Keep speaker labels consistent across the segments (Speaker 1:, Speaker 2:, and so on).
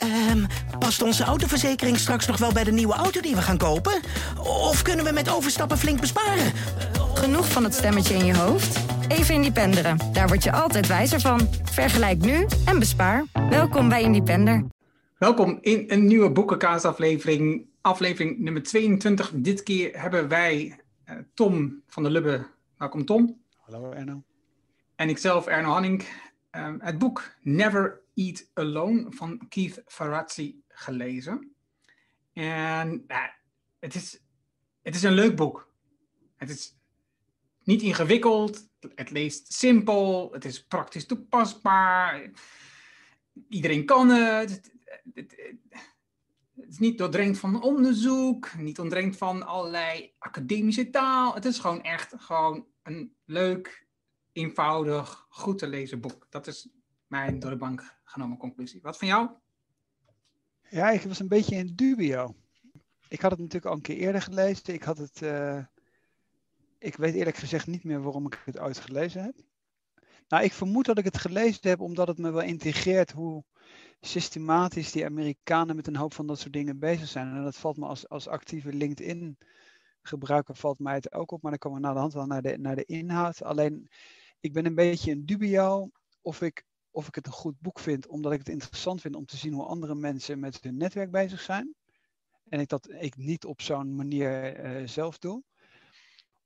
Speaker 1: Ehm, past onze autoverzekering straks nog wel bij de nieuwe auto die we gaan kopen? Of kunnen we met overstappen flink besparen?
Speaker 2: Genoeg van het stemmetje in je hoofd? Even Independeren. Daar word je altijd wijzer van. Vergelijk nu en bespaar. Welkom bij Independer.
Speaker 3: Welkom in een nieuwe boekenkaasaflevering, aflevering nummer 22. Dit keer hebben wij uh, Tom van der Lubbe. Welkom Tom.
Speaker 4: Hallo Erno.
Speaker 3: En ikzelf, Erno Hanning. Uh, het boek Never Eat Alone van Keith Ferrazzi gelezen. En het, is, het is een leuk boek. Het is niet ingewikkeld, het leest simpel, het is praktisch toepasbaar. Iedereen kan het. Het, het, het is niet doordrenkt van onderzoek, niet doordrenkt van allerlei academische taal. Het is gewoon echt gewoon een leuk, eenvoudig, goed te lezen boek. Dat is mijn door de bank genomen conclusie. Wat van jou?
Speaker 4: Ja, ik was een beetje in dubio. Ik had het natuurlijk al een keer eerder gelezen. Ik had het. Uh, ik weet eerlijk gezegd niet meer waarom ik het ooit gelezen heb. Nou, ik vermoed dat ik het gelezen heb omdat het me wel integreert hoe systematisch die Amerikanen met een hoop van dat soort dingen bezig zijn. En dat valt me als, als actieve LinkedIn gebruiker valt mij het ook op, maar dan komen we naar de hand wel naar de, naar de inhoud. Alleen, ik ben een beetje in dubio of ik, of ik het een goed boek vind, omdat ik het interessant vind om te zien hoe andere mensen met hun netwerk bezig zijn. En ik dat ik niet op zo'n manier uh, zelf doe.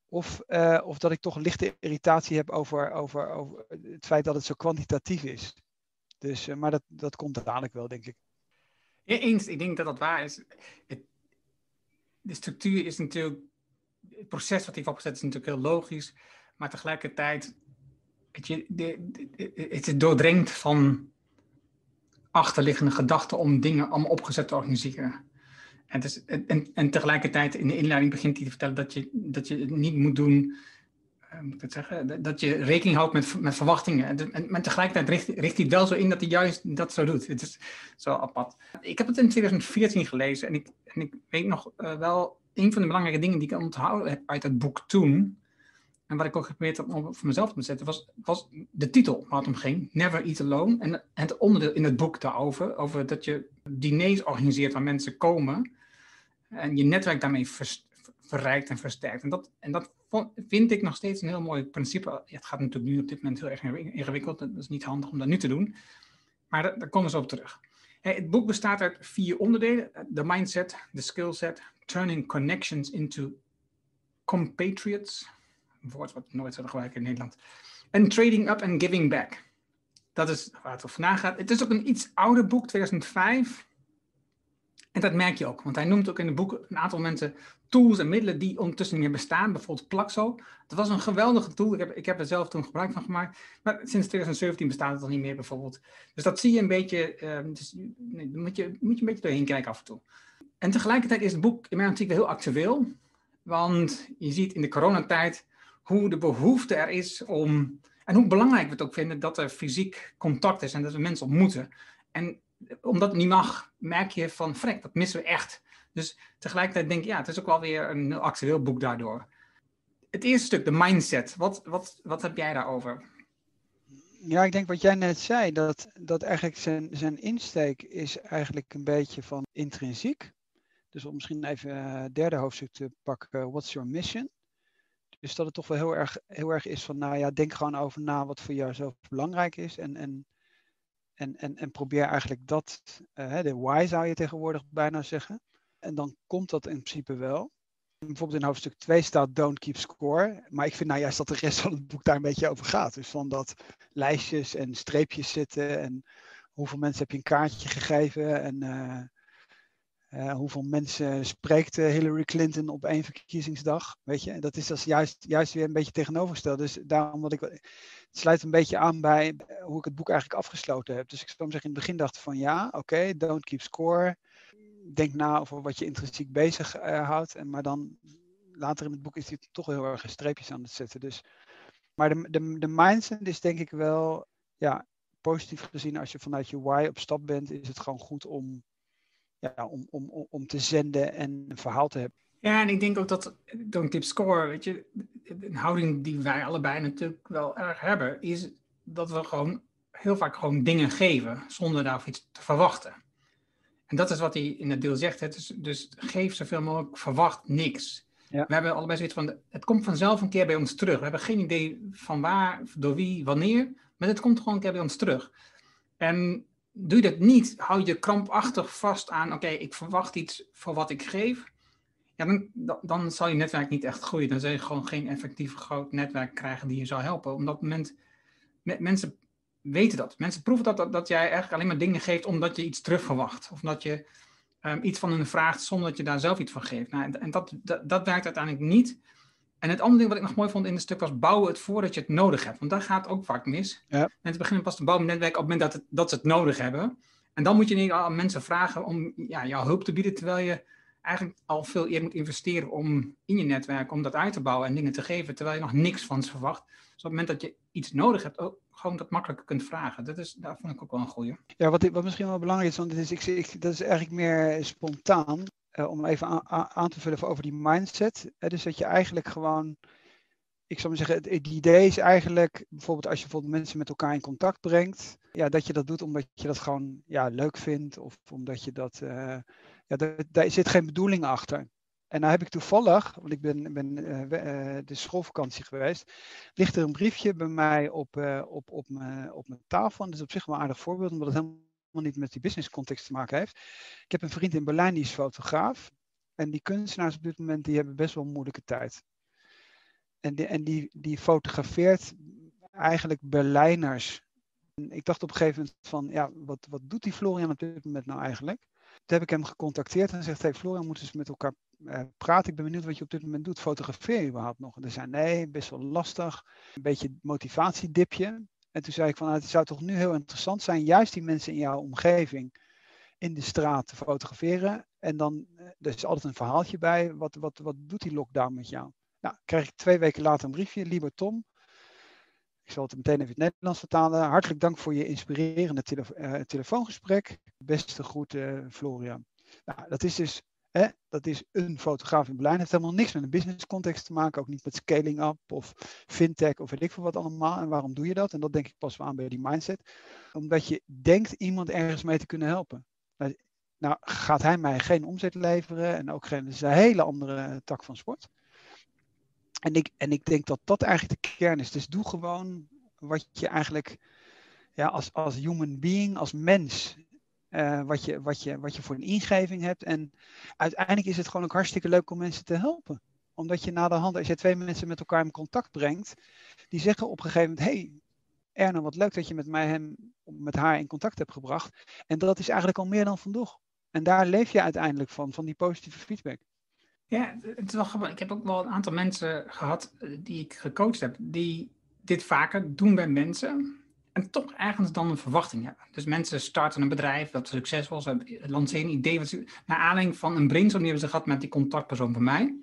Speaker 4: Of, uh, of dat ik toch lichte irritatie heb over, over, over het feit dat het zo kwantitatief is. Dus, uh, maar dat, dat komt dadelijk wel, denk ik.
Speaker 3: Eens, ik denk dat dat waar is. Het, de structuur is natuurlijk, het proces wat hij opgezet is natuurlijk heel logisch, maar tegelijkertijd, weet je, de, het is doordrenkt van achterliggende gedachten om dingen allemaal opgezet te organiseren. En, en, en tegelijkertijd in de inleiding begint hij te vertellen dat je, dat je het niet moet doen, uh, moet ik het zeggen, dat je rekening houdt met, met verwachtingen. En, en, tegelijkertijd richt, hij wel zo in dat hij juist dat zo doet. Het is zo apart. Ik heb het in 2014 gelezen en ik, ik weet nog uh, wel, een van de belangrijke dingen die ik onthouden heb uit het boek toen, en wat ik ook geprobeerd heb om voor mezelf te zetten, was, was de titel waar het om ging, Never Eat Alone. En, het onderdeel in het boek daarover, over dat je diners organiseert waar mensen komen en je netwerk daarmee ver, verrijkt en versterkt. En dat, en dat vind ik nog steeds een heel mooi principe. Het gaat natuurlijk nu op dit moment heel erg ingewikkeld, dat is niet handig om dat nu te doen. Maar daar, komen ze op terug. Het boek bestaat uit vier onderdelen: de mindset, de skillset, turning connections into compatriots een woord wat nooit zullen gebruiken in Nederland. En Trading Up and Giving Back. Dat is waar het over nagaat. Het is ook een iets ouder boek, 2005. En dat merk je ook, want hij noemt ook in het boek een aantal mensen tools en middelen die ondertussen niet meer bestaan. Bijvoorbeeld Plaxo. Dat was een geweldige tool. Ik heb, ik heb er zelf toen gebruik van gemaakt. Maar sinds 2017 bestaat het al niet meer bijvoorbeeld. Dus dat zie je een beetje, uh, dus, moet, je, moet je een beetje doorheen kijken af en toe. En tegelijkertijd is het boek in mijn optiek heel actueel. Want je ziet in de coronatijd hoe de behoefte er is om. En hoe belangrijk we het ook vinden dat er fysiek contact is en dat we mensen ontmoeten. En omdat het niet mag, merk je van frek, dat missen we echt. Dus tegelijkertijd denk ik, ja, het is ook wel weer een heel actueel boek daardoor. Het eerste stuk, de mindset. Wat, wat, wat heb jij daarover?
Speaker 4: Ja, ik denk wat jij net zei, dat, dat eigenlijk zijn, zijn insteek is eigenlijk een beetje van intrinsiek. Dus om misschien even het derde hoofdstuk te pakken, what's your mission? Dus dat het toch wel heel erg, heel erg is van, nou ja, denk gewoon over na wat voor jou zelf belangrijk is. En, en, en, en, en probeer eigenlijk dat, uh, de why zou je tegenwoordig bijna zeggen. En dan komt dat in principe wel. Bijvoorbeeld in hoofdstuk 2 staat don't keep score. Maar ik vind nou juist dat de rest van het boek daar een beetje over gaat. Dus van dat lijstjes en streepjes zitten. En hoeveel mensen heb je een kaartje gegeven. En uh, uh, hoeveel mensen spreekt uh, Hillary Clinton op één verkiezingsdag? Weet je, dat is dus juist, juist weer een beetje tegenovergesteld. Dus daarom dat ik. Het sluit een beetje aan bij hoe ik het boek eigenlijk afgesloten heb. Dus ik zou zeggen, in het begin dacht van ja, oké, okay, don't keep score. Denk na over wat je intrinsiek bezig houdt. En, maar dan later in het boek is hij toch heel erg streepjes aan het zetten. Dus, maar de, de, de mindset is denk ik wel, ja, positief gezien, als je vanuit je why op stap bent, is het gewoon goed om ja, om, om, om te zenden en een verhaal te hebben.
Speaker 3: Ja, en ik denk ook dat Don't Tip Score, weet je, een houding die wij allebei natuurlijk wel erg hebben, is dat we gewoon heel vaak gewoon dingen geven zonder daarvoor iets te verwachten. En dat is wat hij in het deel zegt. Hè? Dus, dus geef zoveel mogelijk, verwacht niks.
Speaker 4: Ja.
Speaker 3: We hebben allebei zoiets van, het komt vanzelf een keer bij ons terug. We hebben geen idee van waar, door wie, wanneer, maar het komt gewoon een keer bij ons terug. En doe je dat niet, hou je krampachtig vast aan, oké, ik verwacht iets voor wat ik geef. Ja, dan, dan, zal je netwerk niet echt groeien. Dan zul je gewoon geen effectief groot netwerk krijgen die je zou helpen. Omdat moment, me- mensen weten dat. Mensen proeven dat, dat, jij eigenlijk alleen maar dingen geeft omdat je iets terug verwacht. Of dat je ehm, iets van hen vraagt zonder dat je daar zelf iets van geeft. Nou, en en dat, dat, dat werkt uiteindelijk niet. En het andere ding wat ik nog mooi vond in het stuk was bouwen het voordat je het nodig hebt. Want daar gaat ook vaak mis.
Speaker 4: Ja.
Speaker 3: Mensen beginnen pas te bouwen met netwerk op het moment dat, het, dat ze het nodig hebben. En dan moet je niet aan mensen vragen om ja, jouw hulp te bieden, terwijl je eigenlijk al veel eerder moet investeren om in je netwerk, om dat uit te bouwen en dingen te geven, terwijl je nog niks van ze verwacht. Dus op het moment dat je iets nodig hebt, ook gewoon dat makkelijker kunt vragen. Dat is, daar vond ik ook wel een goeie.
Speaker 4: Ja, wat, wat misschien wel belangrijk is, want dit is, ik, ik, dat is eigenlijk meer spontaan, eh, om even aan, te vullen over die mindset. Hè, dus dat je eigenlijk gewoon, ik zou maar zeggen, het, idee is eigenlijk, bijvoorbeeld als je bijvoorbeeld mensen met elkaar in contact brengt, ja, dat je dat doet omdat je dat gewoon ja, leuk vindt, of omdat je dat, eh, ja, daar, zit geen bedoeling achter. En nou heb ik toevallig, want ik ben, ben eh, eh, de schoolvakantie geweest, ligt er een briefje bij mij op, eh, op, op, mijn, op mijn tafel. En dat is op zich wel een aardig voorbeeld, omdat het helemaal niet met die business context te maken heeft. Ik heb een vriend in Berlijn, die is fotograaf. En die kunstenaars op dit moment, die hebben best wel een moeilijke tijd. En die, en die, die fotografeert eigenlijk Berlijners. Ik dacht op een gegeven moment van, ja, wat, wat doet die Florian op dit moment nou eigenlijk? Toen heb ik hem gecontacteerd en zegt, hey Florian, moeten eens met elkaar eh, praten. Ik ben benieuwd wat je op dit moment doet. Fotografeer je überhaupt nog? En hij zei, nee, best wel lastig. Een beetje motivatiedipje. En toen zei ik van, nou, het zou toch nu heel interessant zijn, juist die mensen in jouw omgeving in de straat te fotograferen. En dan, eh, er is altijd een verhaaltje bij, wat, wat, wat doet die lockdown met jou? Nou, krijg ik twee weken later een briefje, Lieber Tom. Ik zal het meteen even in het Nederlands vertalen. Hartelijk dank voor je inspirerende eh, telefoongesprek. Beste groeten, Florian. Nou, dat is dus Dat is een fotograaf in Berlijn. Het heeft helemaal niks met een business context te maken. Ook niet met scaling up of fintech of weet ik veel wat allemaal. En waarom doe je dat? En dat denk ik pas wel aan bij die mindset. Omdat je denkt iemand ergens mee te kunnen helpen. Nou, nou gaat hij mij geen omzet leveren. En ook geen, dat is een hele andere tak van sport. En ik, en ik denk dat dat eigenlijk de kern is. Dus doe gewoon wat je eigenlijk ja, als, als human being, als mens uh, wat, je, wat, je, wat je voor een ingeving hebt. En uiteindelijk is het gewoon ook hartstikke leuk om mensen te helpen. Omdat je na de hand, als je twee mensen met elkaar in contact brengt, die zeggen op een gegeven moment: hey, Erno, wat leuk dat je met mij hem, met haar in contact hebt gebracht. En dat is eigenlijk al meer dan genoeg. En daar leef je uiteindelijk van, van die positieve feedback.
Speaker 3: Ja, het is wel. Ik heb ook wel een aantal mensen gehad die ik gecoacht heb, die dit vaker doen bij mensen en toch ergens dan een verwachting hebben. Dus mensen starten een bedrijf dat succesvol is, lanceren een idee, wat ze, naar aanleiding van een brainstorm die hebben ze gehad met die contactpersoon van mij.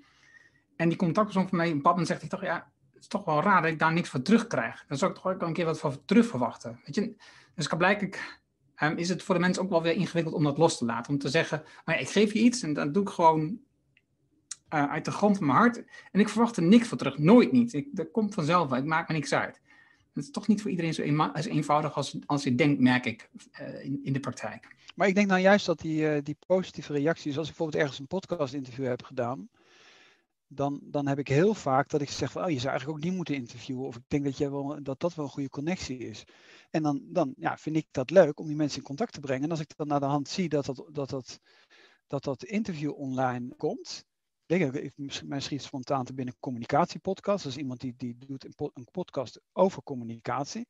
Speaker 3: En die contactpersoon van mij, op een bepaald zegt hij toch, ja, het is toch wel raar dat ik daar niks voor terugkrijg. Dan zou ik toch ook een keer wat voor terug verwachten. Weet je? Dus blijkbaar um, is het voor de mensen ook wel weer ingewikkeld om dat los te laten. Om te zeggen, oh ja, ik geef je iets en dat doe ik gewoon uh, uit de grond van mijn hart. En ik verwacht er niks voor terug, nooit niet. Ik, dat komt vanzelf ik maak me niks uit. Het is toch niet voor iedereen zo eenvoudig als, als je denkt, merk ik, uh, in, in de praktijk.
Speaker 4: Maar ik denk nou juist dat die, uh, die positieve reacties, als ik bijvoorbeeld ergens een podcast interview heb gedaan, dan, dan heb ik heel vaak dat ik zeg van, oh, je zou eigenlijk ook die moeten interviewen. Of ik denk dat, jij wel, dat dat wel een goede connectie is. En dan, dan ja, vind ik dat leuk om die mensen in contact te brengen. En als ik dan naar de hand zie dat dat, dat, dat, dat, dat interview online komt, denk ik, schiet spontaan te binnen communicatiepodcast. Dat is iemand die, die doet een, podcast over communicatie.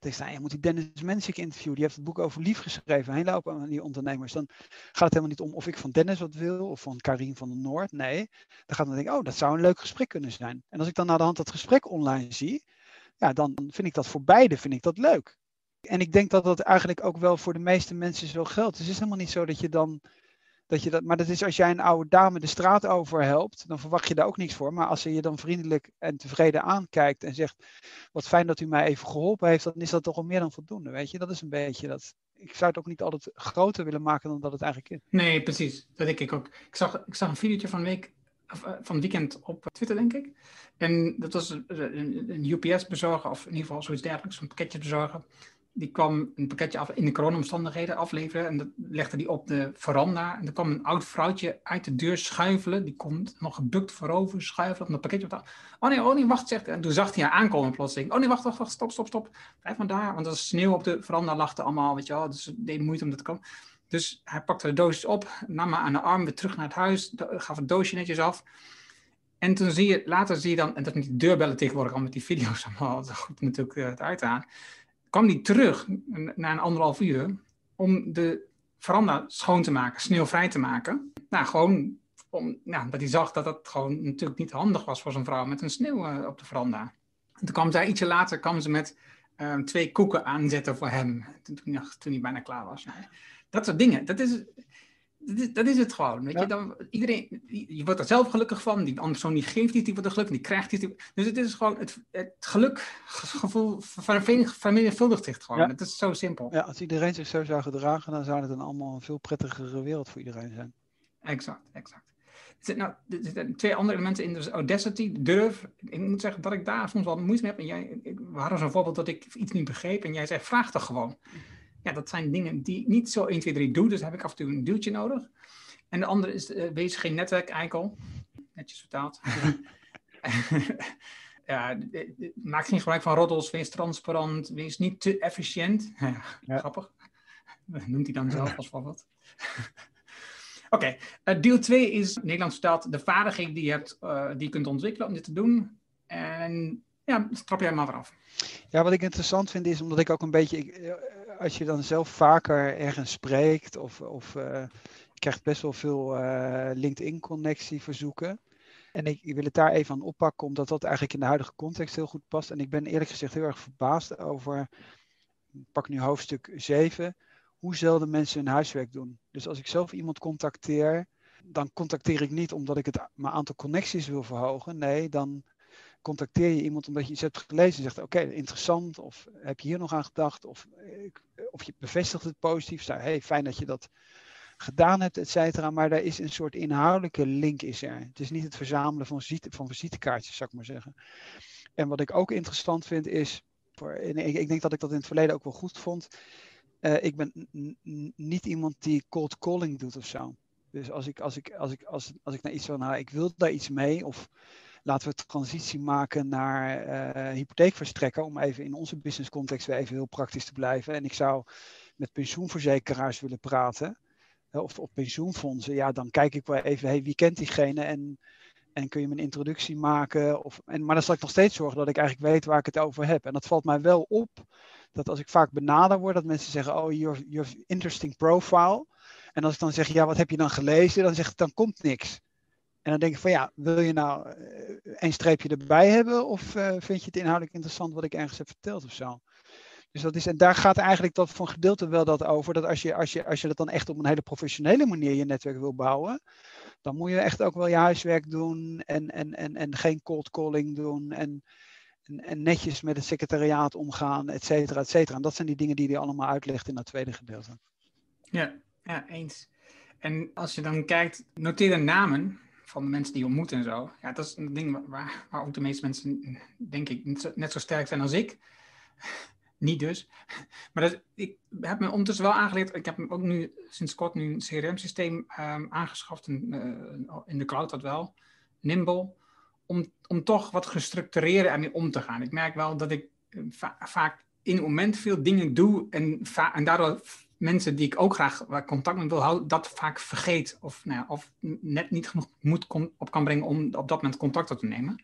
Speaker 4: Dan ik sta, je moet die Dennis Mensik interviewen. Die heeft het boek over lief geschreven. Een hele hoop aan die ondernemers. Dan gaat het helemaal niet om of ik van Dennis wat wil of van Karin van der Noord. Nee, dan gaat dan denken, oh, dat zou een leuk gesprek kunnen zijn. En als ik dan naar de hand dat gesprek online zie, ja, dan vind ik dat voor beide vind ik dat leuk. En ik denk dat dat eigenlijk ook wel voor de meeste mensen zo geldt. Dus het is helemaal niet zo dat je dan dat je dat, maar dat is als jij een oude dame de straat over helpt, dan verwacht je daar ook niks voor. Maar als ze je dan vriendelijk en tevreden aankijkt en zegt, wat fijn dat u mij even geholpen heeft, dan is dat toch al meer dan voldoende, weet je. Dat is een beetje dat, ik zou het ook niet altijd groter willen maken dan dat het eigenlijk is.
Speaker 3: Nee, precies. Dat denk ik ook. Ik zag, ik zag een videootje van, week, uh, van weekend op Twitter, denk ik. En dat was een, een UPS-bezorger, of in ieder geval zoiets dergelijks, een pakketje bezorger. Die kwam een pakketje af in de coronaomstandigheden afleveren. En dat legde die op de veranda. En er kwam een oud vrouwtje uit de deur schuifelen. Die komt nog gebukt voorover, schuifelen op een pakketje. Op oh nee, oh nee, wacht, zegt En toen zag hij haar aankomen plotseling. Oh nee, wacht, wacht, wacht, stop, stop, stop. Blijf maar daar. Want was sneeuw op de veranda, lachte allemaal, weet je wel. Dus het deed moeite om dat te komen. Dus hij pakte de doosjes op, nam haar aan de arm, weer terug naar het huis. Gaf het doosje netjes af. En toen zie je, later zie je dan, en dat met die deurbellen tegenwoordig, al met die video's allemaal, goed natuurlijk uh, het uitaan kwam hij terug na een anderhalf uur om de veranda schoon te maken, sneeuwvrij te maken. Nou, gewoon om, nou, hij zag dat dat gewoon natuurlijk niet handig was voor zijn vrouw met een sneeuw eh, op de veranda. En toen kwam zij ietsje later kwam ze met ehm, twee koeken aanzetten voor hem, toen, hij bijna klaar was. Dat soort dingen, dat is, dat is, het gewoon. Weet je? Dan, iedereen, je wordt er zelf gelukkig van. Die andere persoon die geeft iets, die wordt er gelukkig, die krijgt iets. Dus het is gewoon het, het gelukgevoel vermenigvuldigt zich gewoon. Het is zo simpel.
Speaker 4: Ja, als iedereen zich zo zou gedragen, dan zou het een allemaal een veel prettigere wereld voor iedereen zijn.
Speaker 3: Exact, exact. Er zitten, nou, er zitten twee andere elementen in. Dus audacity, durf. Ik moet zeggen dat ik daar soms wel moeite mee heb. En jij, we hadden zo'n voorbeeld dat ik iets niet begreep. En jij zei, vraag toch gewoon ja, dat zijn dingen die niet zo 1, 2, 3 doe. Dus heb ik af en toe een duwtje nodig. En de andere is, uh, wees geen netwerk-eikel. Netjes vertaald. ja, maak geen gebruik van roddels. Wees transparant. Wees niet te efficiënt. ja, Grappig. Noemt hij dan zelf als voorbeeld. Oké, okay. uh, deel 2 is Nederlands vertaald de vaardigheid die je, hebt, uh, die je kunt ontwikkelen om dit te doen. En ja, trap jij maar af.
Speaker 4: Ja, wat ik interessant vind is omdat ik ook een beetje. Ik, als je dan zelf vaker ergens spreekt of, of uh, krijgt best wel veel uh, LinkedIn-connectie verzoeken. En ik, ik, wil het daar even aan oppakken, omdat dat eigenlijk in de huidige context heel goed past. En ik ben eerlijk gezegd heel erg verbaasd over, pak nu hoofdstuk 7, hoe zelden mensen hun huiswerk doen. Dus als ik zelf iemand contacteer, dan contacteer ik niet omdat ik het, mijn aantal connecties wil verhogen. Nee, dan contacteer je iemand omdat je iets hebt gelezen en zegt: Oké, interessant, of heb je hier nog aan gedacht, of, eh, of je bevestigt het positief. Zei, hey, fijn dat je dat gedaan hebt, et cetera. Maar daar is een soort inhoudelijke link is er. Het is niet het verzamelen van, visite, van visitekaartjes, zou ik maar zeggen. En wat ik ook interessant vind is, voor, ik, ik denk dat ik dat in het verleden ook wel goed vond. Uh, ik ben niet iemand die cold calling doet of zo. Dus als ik, als ik, als ik, als, als ik naar iets van, nou, ik wil daar iets mee, of laten we transitie maken naar uh, hypotheekverstrekken, om even in onze business context weer even heel praktisch te blijven. En ik zou met pensioenverzekeraars willen praten, of, of pensioenfondsen, ja, dan kijk ik wel even, hey, wie kent diegene en, en kun je me een introductie maken? Of, en, maar dan zal ik nog steeds zorgen dat ik eigenlijk weet waar ik het over heb. En dat valt mij wel op, dat als ik vaak benader word, dat mensen zeggen, oh, you're interesting profile. En als ik dan zeg, ja, wat heb je dan gelezen? Dan zegt dan komt niks. En dan denk ik van ja, wil je nou uh, een streepje erbij hebben of uh, vind je het inhoudelijk interessant wat ik ergens heb verteld of zo? Dus dat is, en daar gaat eigenlijk dat een gedeelte wel dat over, dat als je, als, je, als je dat dan echt op een hele professionele manier je netwerk wil bouwen, dan moet je echt ook wel je huiswerk doen en, en, en, en geen cold calling doen en, en, en netjes met het secretariaat omgaan, et cetera, et cetera. En dat zijn die dingen die hij allemaal uitlegt in dat tweede gedeelte.
Speaker 3: Ja, ja, eens. En als je dan kijkt, noteer de namen van de mensen die je ontmoet en zo. Ja, dat is een ding waar, waar ook de meeste mensen, denk ik, net zo, sterk zijn als ik. Niet dus. Maar dat, ik heb me ondertussen wel aangeleerd. Ik heb ook nu sinds kort nu een CRM-systeem um, aangeschaft. In, uh, in de cloud dat wel. Nimble. Om, om toch wat gestructureerder ermee om te gaan. Ik merk wel dat ik va vaak in het moment veel dingen doe. En, en daardoor mensen die ik ook graag contact mee wil houden, dat vaak vergeet. Of, nou ja, of net niet genoeg moed op kan brengen om op dat moment contact op te nemen.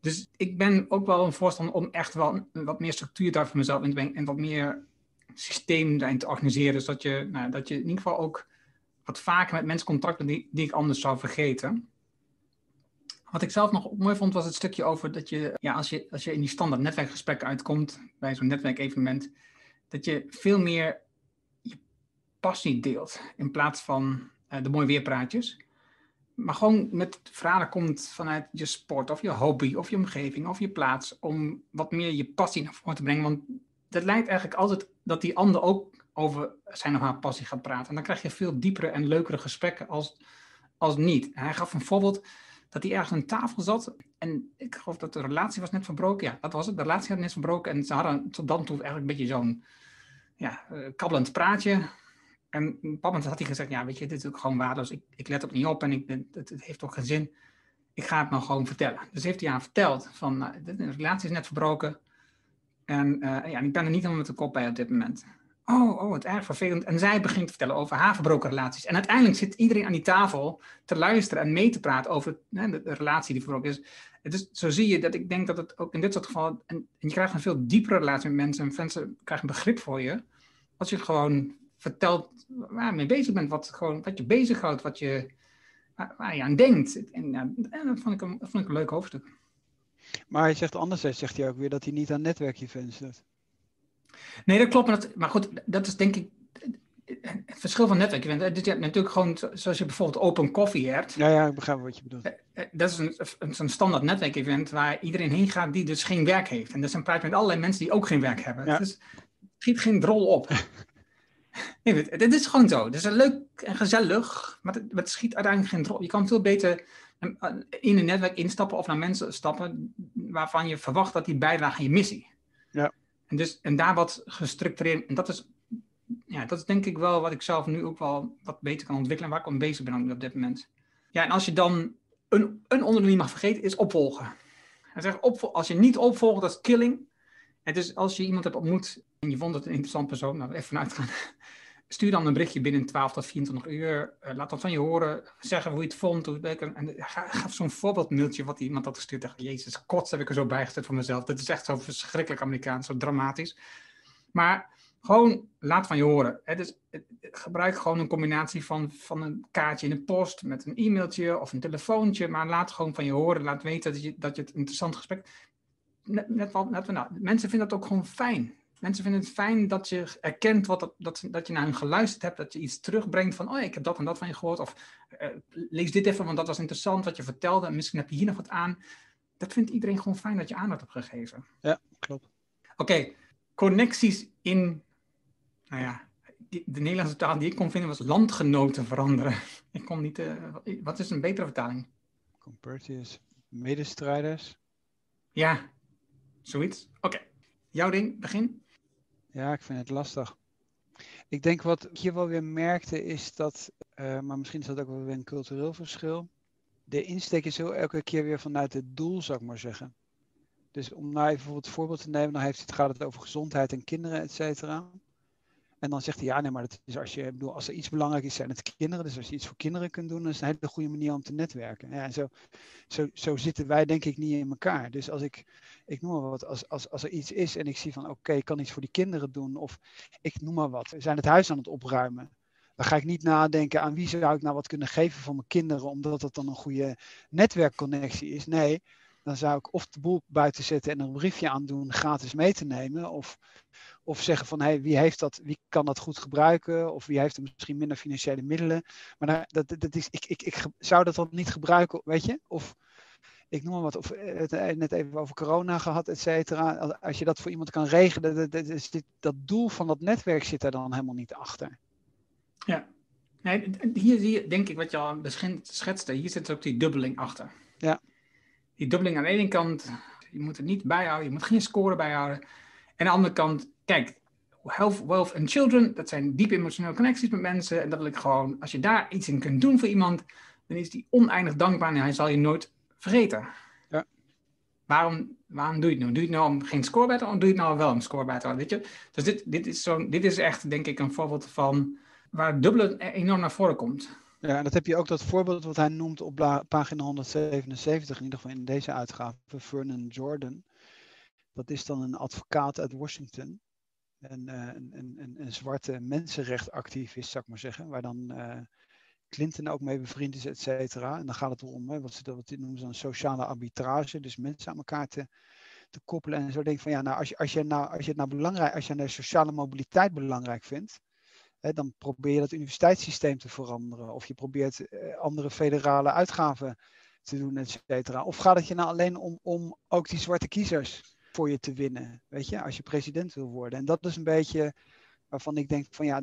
Speaker 3: Dus ik ben ook wel een voorstander om echt wel wat meer structuur daar voor mezelf in te brengen. En wat meer systeem daarin te organiseren. Zodat je, nou, dat je in ieder geval ook wat vaker met mensen contact hebt die, die ik anders zou vergeten. Wat ik zelf nog mooi vond, was het stukje over dat je, ja, als je, als je in die standaard netwerkgesprekken uitkomt, bij zo'n netwerkevenement, dat je veel meer passie deelt. In plaats van uh, de mooie weerpraatjes. Maar gewoon met verhalen komt vanuit je sport of je hobby of je omgeving of je plaats. Om wat meer je passie naar voren te brengen. Want dat leidt eigenlijk altijd dat die ander ook over zijn of haar passie gaat praten. En dan krijg je veel diepere en leukere gesprekken als, als niet. hij gaf een voorbeeld dat hij ergens aan tafel zat. En ik geloof dat de relatie was net verbroken. Ja, dat was het. De relatie had net verbroken. En ze hadden tot dan toe eigenlijk een beetje zo'n ja, uh, kabbelend praatje. En op een had hij gezegd, ja, weet je, dit is ook gewoon waardeloos. Ik, ik let ook niet op en ik, het, het heeft toch geen zin. Ik ga het nou gewoon vertellen. Dus heeft hij haar verteld van, nou, de relatie is net verbroken. En uh, ja, ik ben er niet helemaal met de kop bij op dit moment. Oh, oh, het erg vervelend. En zij begint te vertellen over haar verbroken relaties. En uiteindelijk zit iedereen aan die tafel te luisteren en mee te praten over hè, de, relatie die verbroken is. Dus zo zie je dat ik denk dat het ook in dit soort gevallen. En, je krijgt een veel diepere relatie met mensen. En mensen krijgen begrip voor je. Als je gewoon vertelt waar je mee bezig bent. Wat, gewoon, wat je bezighoudt. Wat je, waar, waar je aan denkt. En, en dat, vond ik een, dat vond ik een leuk hoofdstuk.
Speaker 4: Maar hij zegt anderzijds, zegt hij ook weer dat hij niet aan netwerkevents doet.
Speaker 3: Nee, dat klopt. Maar, dat, maar goed, dat is denk ik het verschil van netwerkevent. Dus je hebt natuurlijk gewoon, zoals je bijvoorbeeld Open Coffee hebt.
Speaker 4: Ja, ja, ik begrijp wat je bedoelt.
Speaker 3: Dat is een, een, een standaard netwerkevent waar iedereen heen gaat die dus geen werk heeft. En dat zijn praat met allerlei mensen die ook geen werk hebben. Ja. Dus schiet geen drol op. nee, dit is gewoon zo. Het is leuk en gezellig, maar het, het schiet uiteindelijk geen drol. Je kan veel beter in een netwerk instappen of naar mensen stappen waarvan je verwacht dat die bijdragen aan je missie.
Speaker 4: Ja.
Speaker 3: En, dus, en daar wat gestructureerd, en dat is, ja, dat is denk ik wel wat ik zelf nu ook wel wat beter kan ontwikkelen, waar ik aan bezig ben op dit moment. Ja, en als je dan een, een onderdeel niet mag vergeten, is opvolgen. Opvol als je niet opvolgt, dat is killing. En dus als je iemand hebt ontmoet en je vond het een interessant persoon, nou even vanuit gaan, stuur dan een berichtje binnen 12 tot 24 uur. Uh, laat dat van je horen. Zeggen hoe je het vond. Hoe het en ga, ga zo'n voorbeeldmailtje wat iemand had gestuurd. Dacht, Jezus, kots heb ik er zo bijgezet voor mezelf. Dit is echt zo verschrikkelijk Amerikaans, zo dramatisch. Maar gewoon laat van je horen. Dus, gebruik gewoon een combinatie van, van een kaartje in de post met een e-mailtje of een telefoontje. Maar laat gewoon van je horen. Laat weten dat je, dat je het interessant gesprek. Net, net, net, nou, mensen vinden dat ook gewoon fijn. Mensen vinden het fijn dat je erkent wat dat, dat, dat je naar hen geluisterd hebt, dat je iets terugbrengt van, oh ik heb dat en dat van je gehoord, of uh, lees dit even, want dat was interessant wat je vertelde, en misschien heb je hier nog wat aan. Dat vindt iedereen gewoon fijn dat je aandacht hebt gegeven.
Speaker 4: Ja, klopt.
Speaker 3: Oké, connecties in, nou ja, de Nederlandse taal die ik kon vinden was landgenoten veranderen. Ik kon niet, uh, wat is een betere vertaling?
Speaker 4: Compatriots, medestrijders.
Speaker 3: Ja, zoiets. Oké, jouw ding, begin.
Speaker 4: Ja, ik vind het lastig. Ik denk wat ik hier wel weer merkte is dat, uh, maar misschien is dat ook wel weer een cultureel verschil. De insteek is zo elke keer weer vanuit het doel, zou ik maar zeggen. Dus om nou even bijvoorbeeld het voorbeeld te nemen, dan heeft het, gaat het over gezondheid en kinderen, et cetera. En dan zegt hij, ja, nee, maar dat is als, je, bedoel, als er iets belangrijk is, zijn het kinderen. Dus als je iets voor kinderen kunt doen, dan is het een hele goede manier om te netwerken. Ja, en zo, zo, zo zitten wij denk ik niet in elkaar. Dus als ik, ik noem maar wat, als, als, als er iets is en ik zie van, oké, ik kan iets voor die kinderen doen. Of ik noem maar wat, we zijn het huis aan het opruimen. Dan ga ik niet nadenken aan wie zou ik nou wat kunnen geven voor mijn kinderen, omdat dat dan een goede netwerkconnectie is. Nee, dan zou ik of de boel buiten zetten en een briefje aan doen gratis mee te nemen. Of, of zeggen van hey, wie heeft dat, wie kan dat goed gebruiken? Of wie heeft er misschien minder financiële middelen? Maar daar, dat, dat is, ik, ik, ik zou dat dan niet gebruiken, weet je? Of ik noem maar wat, of het net even over corona gehad, et cetera. Als je dat voor iemand kan regelen, dat, dat, dat, dat doel van dat netwerk zit er dan helemaal niet achter.
Speaker 3: Ja, nee, hier zie je, denk ik, wat je al schetste, hier zit ook die dubbeling achter.
Speaker 4: Ja.
Speaker 3: Die dubbeling aan de ene kant, je moet het niet bijhouden, je moet geen score bijhouden. En aan de andere kant, kijk, health, wealth and children, dat zijn diep emotionele connecties met mensen. En dat wil ik gewoon, als je daar iets in kunt doen voor iemand, dan is die oneindig dankbaar en hij zal je nooit vergeten.
Speaker 4: Ja.
Speaker 3: Waarom, waarom doe je het nu? Doe je het nou om geen score bij te of doe je het nou wel om score bij te houden? Weet je? Dus dit, dit, is zo, dit is echt, denk ik, een voorbeeld van waar dubbele enorm naar voren komt.
Speaker 4: Ja, en dat heb je ook dat voorbeeld wat hij noemt op pagina 177, in ieder geval in deze uitgave, Vernon Jordan. Dat is dan een advocaat uit Washington. Een, een, een, een zwarte mensenrechtenactivist, zou ik maar zeggen. Waar dan uh, Clinton ook mee bevriend is, et cetera. En dan gaat het erom, wat ze wat noemen ze een sociale arbitrage. Dus mensen aan elkaar te, te koppelen. En zo denk van ja, nou, als je, als je, nou, als je het nou belangrijk, als je de sociale mobiliteit belangrijk vindt dan probeer je het universiteitssysteem te veranderen. Of je probeert eh, andere federale uitgaven te doen, et cetera. Of gaat het je nou alleen om, om ook die zwarte kiezers voor je te winnen? Weet je, als je president wil worden. En dat is een beetje waarvan ik denk van ja,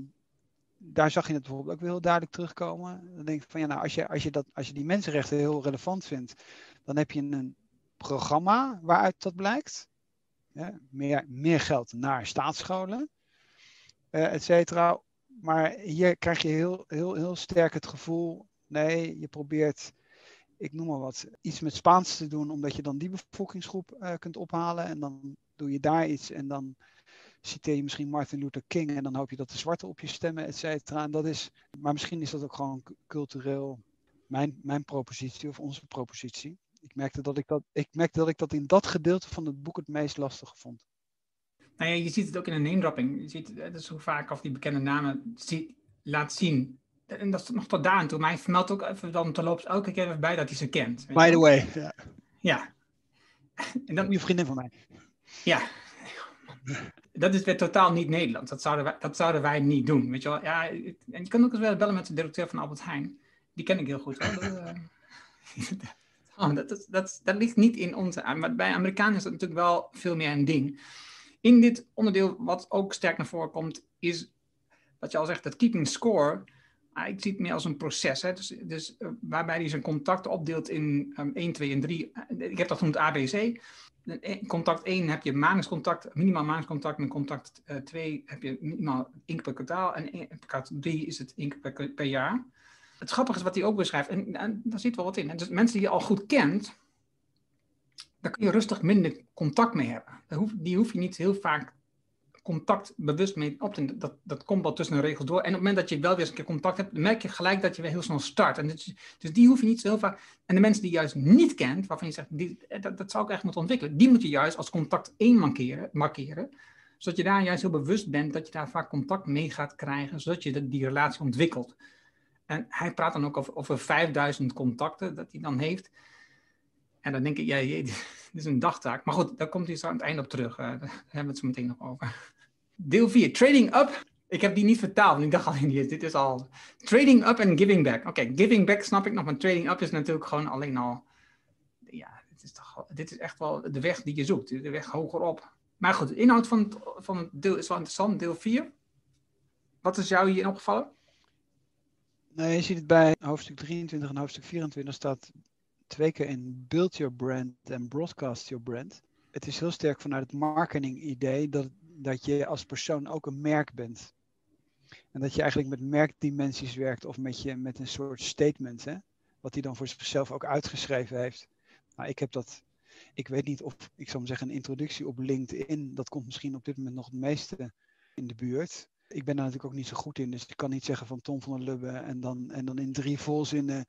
Speaker 4: daar zag je het bijvoorbeeld ook weer heel duidelijk terugkomen. Dan denk ik van ja, nou, als je, als je, dat, als je die mensenrechten heel relevant vindt, dan heb je een programma waaruit dat blijkt. Meer, meer geld naar staatsscholen, uh, et cetera. Maar hier krijg je heel, heel, heel sterk het gevoel, nee, je probeert, ik noem maar wat, iets met Spaans te doen, omdat je dan die bevolkingsgroep uh, kunt ophalen. En dan doe je daar iets en dan citeer je misschien Martin Luther King en dan hoop je dat de zwarten op je stemmen, et cetera. En dat is, maar misschien is dat ook gewoon cultureel mijn, mijn propositie of onze propositie. Ik merkte, dat ik dat, ik merkte dat ik dat in dat gedeelte van het boek het meest lastig vond.
Speaker 3: Nou ja, je ziet het ook in een name dropping. Je ziet het is zo vaak of die bekende namen laat zien. En dat is nog tot daar aan toe. Maar hij vermeldt ook even dan terloops elke keer even bij dat hij ze kent.
Speaker 4: By the way. Ja.
Speaker 3: ja.
Speaker 4: En dan, je vriendin van mij.
Speaker 3: Ja. Dat is weer totaal niet Nederlands. Dat zouden wij, dat zouden wij niet doen. Weet je wel? Ja, en je kan ook eens wel bellen met de directeur van Albert Heijn. Die ken ik heel goed. Hoor. Dat, uh, dat, dat, dat, dat, ligt niet in onze... Maar bij Amerikanen is dat natuurlijk wel veel meer een ding. In dit onderdeel, wat ook sterk naar voren komt, is wat je al zegt, dat keeping score. Ah, ik zie het meer als een proces. Hè? Dus, dus uh, waarbij hij zijn contacten opdeelt in um, 1, 2 en 3. Ik heb dat genoemd ABC. Contact 1 heb je maandelijkscontact, minimaal maandelijkscontact. En contact uh, 2 heb je minimaal keer per kwartaal. En contact 3 is het keer per, jaar. Het grappige is wat hij ook beschrijft. En, daar zit wel wat in. Dus mensen die je al goed kent, daar kun je rustig minder contact mee hebben. Die hoef je niet heel vaak contact bewust mee op te dat, dat komt wel tussen de regels door. En op het moment dat je wel weer eens een keer contact hebt, merk je gelijk dat je weer heel snel start. En dus, dus die hoef je niet zo heel vaak. En de mensen die je juist niet kent, waarvan je zegt, die, dat, dat zou ik echt moeten ontwikkelen, die moet je juist als contact één markeren, markeren. Zodat je daar juist heel bewust bent dat je daar vaak contact mee gaat krijgen, zodat je die relatie ontwikkelt. En hij praat dan ook over, over 5000 contacten dat hij dan heeft. En dan denk ik, ja, dit is een dagtaak. Maar goed, daar komt hij zo aan het einde op terug. Uh, daar hebben we het zo meteen nog over. Deel 4, Trading Up. Ik heb die niet vertaald, want ik dacht al, dit is al... Trading Up en Giving Back. Oké, Giving Back snap ik nog, maar Trading Up is natuurlijk gewoon alleen al... Ja, dit is, toch, dit is echt wel de weg die je zoekt, de weg hogerop. Maar goed, de inhoud van het, van deel is wel interessant, deel 4. Wat is jou hier opgevallen?
Speaker 4: Nou, je ziet het bij hoofdstuk 23 en hoofdstuk 24 staat twee keer in build your brand en broadcast your brand. Het is heel sterk vanuit het marketing idee dat, dat je als persoon ook een merk bent. En dat je eigenlijk met merkdimensies werkt of met, je, met een soort statement, hè? wat hij dan voor zichzelf ook uitgeschreven heeft. Nou, ik heb dat, ik weet niet of, ik zou zeggen, een introductie op LinkedIn, dat komt misschien op dit moment nog het meeste in de buurt. Ik ben daar natuurlijk ook niet zo goed in, dus ik kan niet zeggen van Tom van der Lubbe en dan, en dan in drie volzinnen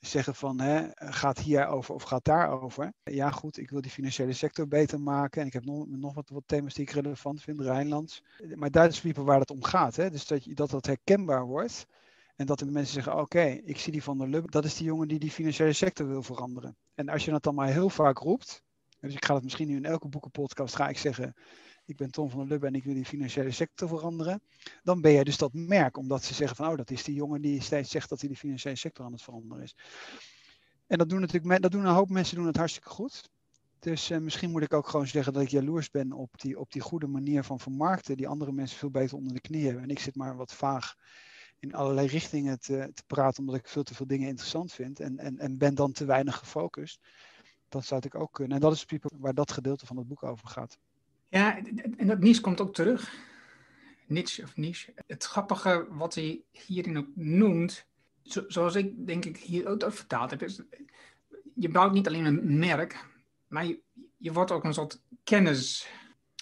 Speaker 4: zeggen van hè, gaat hier over of gaat daar over. Ja goed, ik wil die financiële sector beter maken en ik heb nog, nog wat, wat thema's die ik relevant vind, Rijnlands. Maar daar is waar het om gaat. Hè? Dus dat, dat dat herkenbaar wordt en dat de mensen zeggen oké, ik zie die van der Lubbe, dat is die jongen die die financiële sector wil veranderen. En als je dat dan maar heel vaak roept, dus ik ga het misschien nu in elke boekenpodcast ga ik zeggen, ik ben Tom van der Lubbe en ik wil die financiële sector veranderen. Dan ben jij dus dat merk, omdat ze zeggen van, oh, dat is die jongen die steeds zegt dat hij de financiële sector aan het veranderen is. En dat doen natuurlijk, dat doen een hoop mensen doen het hartstikke goed. Dus uh, misschien moet ik ook gewoon zeggen dat ik jaloers ben op die, op die goede manier van vermarkten, die andere mensen veel beter onder de knie hebben. En ik zit maar wat vaag in allerlei richtingen te, te praten, omdat ik veel te veel dingen interessant vind en, en, en ben dan te weinig gefocust. Dat zou ik ook kunnen. En dat is waar dat gedeelte van het boek over gaat.
Speaker 3: Ja, en dat niche komt ook terug. Niche of niche. Het grappige wat hij hierin ook noemt, zoals ik denk ik hier ook vertaald heb, is je bouwt niet alleen een merk, maar je, wordt ook een soort kennis.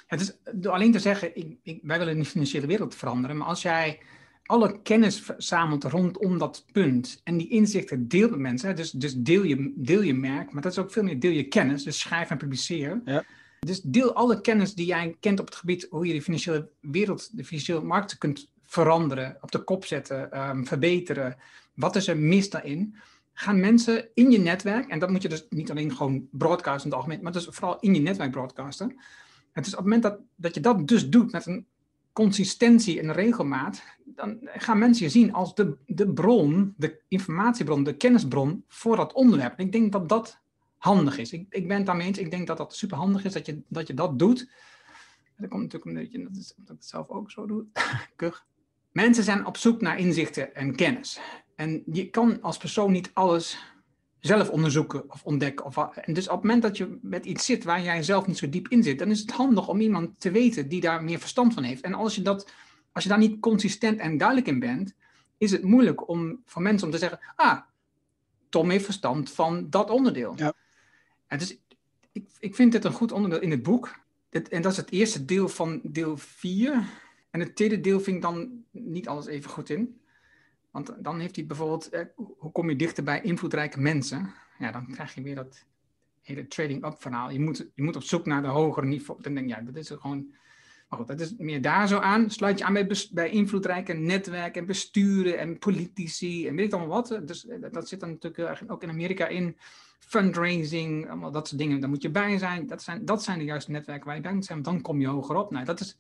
Speaker 3: Het is door alleen te zeggen, ik, ik, wij willen de financiële wereld veranderen, maar als jij alle kennis verzamelt rondom dat punt en die inzichten deelt met mensen, dus, dus deel, je, deel je merk, maar dat is ook veel meer deel je kennis, dus schrijf en publiceer. Ja dus deel alle kennis die jij kent op het gebied hoe je de financiële wereld, de financiële markten kunt veranderen, op de kop zetten, ehm, verbeteren. Wat is er mis daarin? Gaan mensen in je netwerk, en dat moet je dus niet alleen gewoon broadcasten in het algemeen, maar dus vooral in je netwerk broadcasten. Het is op het moment dat, dat je dat dus doet met een consistentie en regelmaat, dan gaan mensen je zien als de, de bron, de informatiebron, de kennisbron voor dat onderwerp. En ik denk dat dat handig is. Ik, ik ben het daarmee eens. Ik denk dat dat super handig is dat je dat, je dat doet. Dat komt natuurlijk een beetje dat, is, dat ik het zelf ook zo doe. Kuch. Mensen zijn op zoek naar inzichten en kennis. En je kan als persoon niet alles zelf onderzoeken of ontdekken. Of, en dus op het moment dat je met iets zit waar jij zelf niet zo diep in zit, dan is het handig om iemand te weten die daar meer verstand van heeft. En als je, dat, als je daar niet consistent en duidelijk in bent, is het moeilijk om voor mensen om te zeggen: Ah, Tom heeft verstand van dat onderdeel. Ja. Dus ik, ik vind dit een goed onderdeel in het boek. en dat is het eerste deel van deel 4. En het tweede deel vind ik dan niet alles even goed in. Want dan heeft hij bijvoorbeeld, eh, hoe kom je dichter bij invloedrijke mensen? Ja, dan krijg je weer dat hele trading up verhaal. Je moet, je moet op zoek naar de hogere niveau. Dan denk je, ja, dat is gewoon... Maar goed, dat is meer daar zo aan. Sluit je aan bij, bij invloedrijke netwerken en besturen en politici en weet ik allemaal wat. Dus eh, dat zit dan natuurlijk ook in Amerika in. Fundraising, allemaal dat soort dingen. Daar moet je bij zijn. Dat zijn, dat zijn de juiste netwerken waar je bij moet zijn. Dan kom je hoger op. Nou, dat is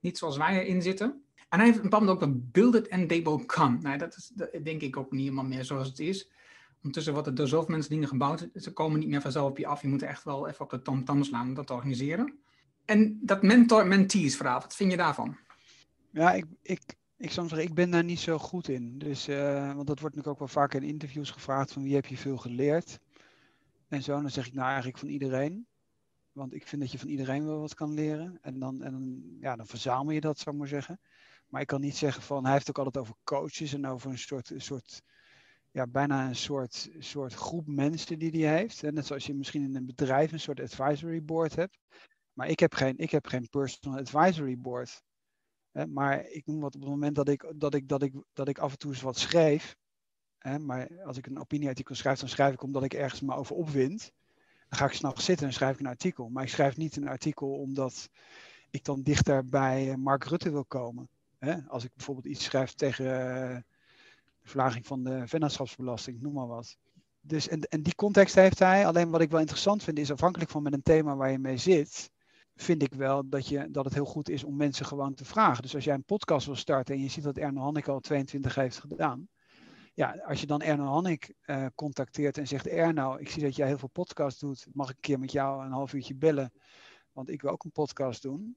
Speaker 3: niet zoals wij erin zitten. En hij heeft een bepaald ook een build it and they will come. Nou, dat is denk ik ook niet helemaal meer zoals het is. Ondertussen worden er zoveel mensen dingen gebouwd. Ze komen niet meer vanzelf op je af. Je moet echt wel even op de tom-tom slaan om dat te organiseren. En dat mentor-mentees verhaal, wat vind je daarvan?
Speaker 4: Ja, ik, ik, ik zou zeggen, ik ben daar niet zo goed in. Dus, uh, want dat wordt natuurlijk ook wel vaak in interviews gevraagd van wie heb je veel geleerd? En zo, dan zeg ik nou eigenlijk van iedereen. Want ik vind dat je van iedereen wel wat kan leren. En dan, en ja, dan verzamel je dat, zou ik maar zeggen. Maar ik kan niet zeggen van, hij heeft ook altijd over coaches en over een soort, een soort ja, bijna een soort, soort groep mensen die hij heeft. En net zoals je misschien in een bedrijf een soort advisory board hebt. Maar ik heb geen, ik heb geen personal advisory board. Maar ik noem wat op het moment dat ik, dat ik, dat ik, dat ik af en toe eens wat schrijf. Maar als ik een opinieartikel schrijf, dan schrijf ik omdat ik ergens me over opwind. Dan ga ik s'nachts zitten en schrijf ik een artikel. Maar ik schrijf niet een artikel omdat ik dan dichter bij Mark Rutte wil komen. Hè? Als ik bijvoorbeeld iets schrijf tegen uh, de verlaging van de vennootschapsbelasting, noem maar wat. Dus, en, en die context heeft hij. Alleen wat ik wel interessant vind is afhankelijk van met een thema waar je mee zit, vind ik wel dat, je, dat het heel goed is om mensen gewoon te vragen. Dus als jij een podcast wil starten en je ziet dat Erno Hannik al 22 heeft gedaan. Ja, als je dan Erno Hannik uh, contacteert en zegt: Erno, ik zie dat jij heel veel podcasts doet. Mag ik een keer met jou een half uurtje bellen? Want ik wil ook een podcast doen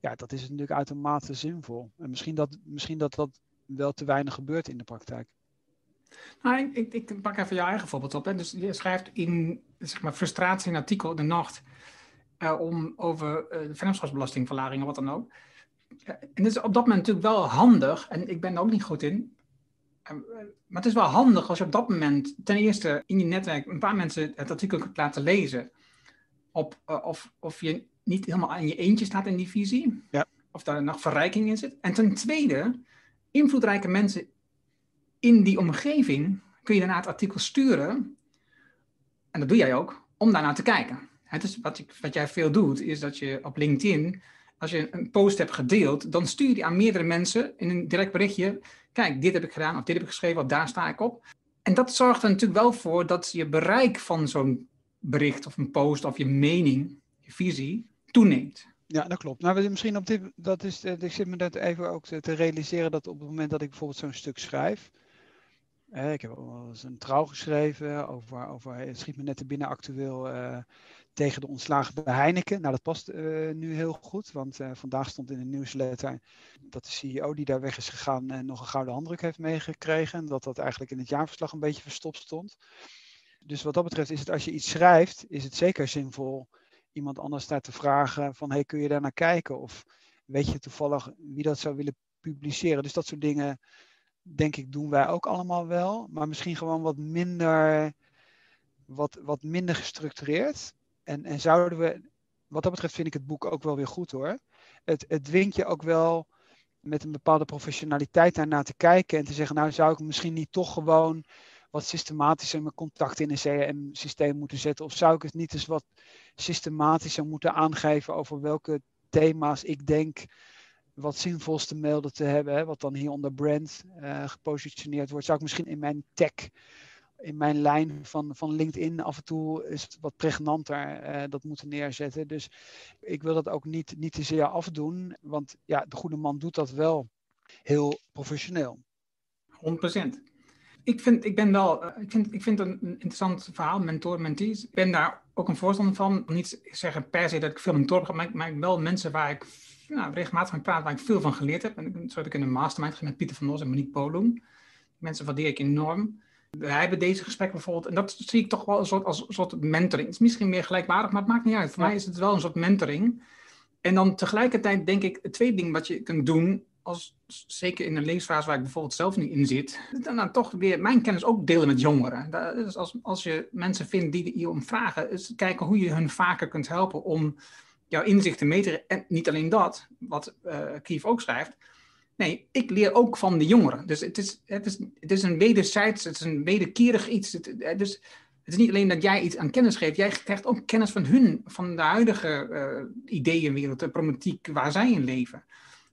Speaker 4: ja, dat is natuurlijk uitermate zinvol. En misschien dat, misschien dat dat wel te weinig gebeurt in de praktijk.
Speaker 3: Nou, ik, ik, pak even je eigen voorbeeld op. Hè. Dus je schrijft in zeg maar, frustratie een artikel de nacht uh, om, over uh, de vennootschapsbelastingverlaging of wat dan ook. En dat is op dat moment natuurlijk wel handig, en ik ben er ook niet goed in. Maar het is wel handig als je op dat moment ten eerste in je netwerk een paar mensen het artikel kunt laten lezen. Op, of, of je niet helemaal aan je eentje staat in die visie. Ja. Of daar nog verrijking in zit. En ten tweede, invloedrijke mensen in die omgeving kun je daarna het artikel sturen. En dat doe jij ook, om daarnaar te kijken. Het is wat, wat jij veel doet, is dat je op LinkedIn, als je een post hebt gedeeld, dan stuur je die aan meerdere mensen in een direct berichtje. Kijk, dit heb ik gedaan, of dit heb ik geschreven, of daar sta ik op. En dat zorgt er natuurlijk wel voor dat je bereik van zo'n bericht of een post of je mening, je visie, toeneemt.
Speaker 4: Ja, dat klopt. Nou, misschien op dit, dat is, eh, ik zit me dat even ook te, realiseren dat op het moment dat ik bijvoorbeeld zo'n stuk schrijf, ik heb al eens een trouw geschreven over, over het schiet me net te binnen actueel uh, tegen de ontslagen bij Heineken. Nou, dat past uh, nu heel goed, want uh, vandaag stond in de nieuwsletter dat de CEO die daar weg is gegaan en nog een gouden handdruk heeft meegekregen. En dat dat eigenlijk in het jaarverslag een beetje verstopt stond. Dus wat dat betreft is het als je iets schrijft, is het zeker zinvol iemand anders staat te vragen van hey, kun je daar naar kijken? Of weet je toevallig wie dat zou willen publiceren? Dus dat soort dingen, denk ik, doen wij ook allemaal wel. Maar misschien gewoon wat minder, wat, wat minder gestructureerd. En, en zouden we, wat dat betreft vind ik het boek ook wel weer goed hoor. Het, het dwingt je ook wel met een bepaalde professionaliteit daarnaar te kijken en te zeggen, nou zou ik misschien niet toch gewoon wat systematischer mijn contacten in een CRM-systeem moeten zetten? Of zou ik het niet eens wat systematischer moeten aangeven over welke thema's ik denk wat zinvols te melden te hebben, hè, wat dan hier onder brand uh, gepositioneerd wordt? Zou ik misschien in mijn tech, in mijn lijn van, van LinkedIn af en toe is wat pregnanter uh, dat moeten neerzetten? Dus ik wil dat ook niet, niet te zeer afdoen, want ja, de goede man doet dat wel heel professioneel.
Speaker 3: 100% ik vind, ik ben wel, eh, ik vind, ik vind het een interessant verhaal, mentor, mentees. Ik ben daar ook een voorstander van. Niet zeggen per se dat ik veel dorp ga, maar, maar wel mensen waar ik nou, regelmatig van praat, waar ik veel van geleerd heb. En zo heb ik in een mastermind met Pieter van Nos en Monique Polum. Mensen waardeer ik enorm. Wij hebben deze gesprekken bijvoorbeeld, en dat zie ik toch wel een soort, als een soort mentoring. Het is misschien meer gelijkwaardig, maar het maakt niet uit. Voor mij is het wel een soort mentoring. En dan tegelijkertijd denk ik, twee dingen wat je kunt doen, als, zeker in een levensfase waar ik bijvoorbeeld zelf niet in zit, dan, dan toch weer mijn kennis ook delen met jongeren. Dus als, als je mensen vindt die je om vragen, is kijken hoe je hun vaker kunt helpen om jouw inzichten te... En niet alleen dat, wat uh, Kief ook schrijft, Nee, ik leer ook van de jongeren. Dus het is, het is, het is een wederzijds, het is een wederkerig iets. Het, dus het is niet alleen dat jij iets aan kennis geeft, jij krijgt ook kennis van hun, van de huidige uh, ideeënwereld, de problematiek waar zij in leven.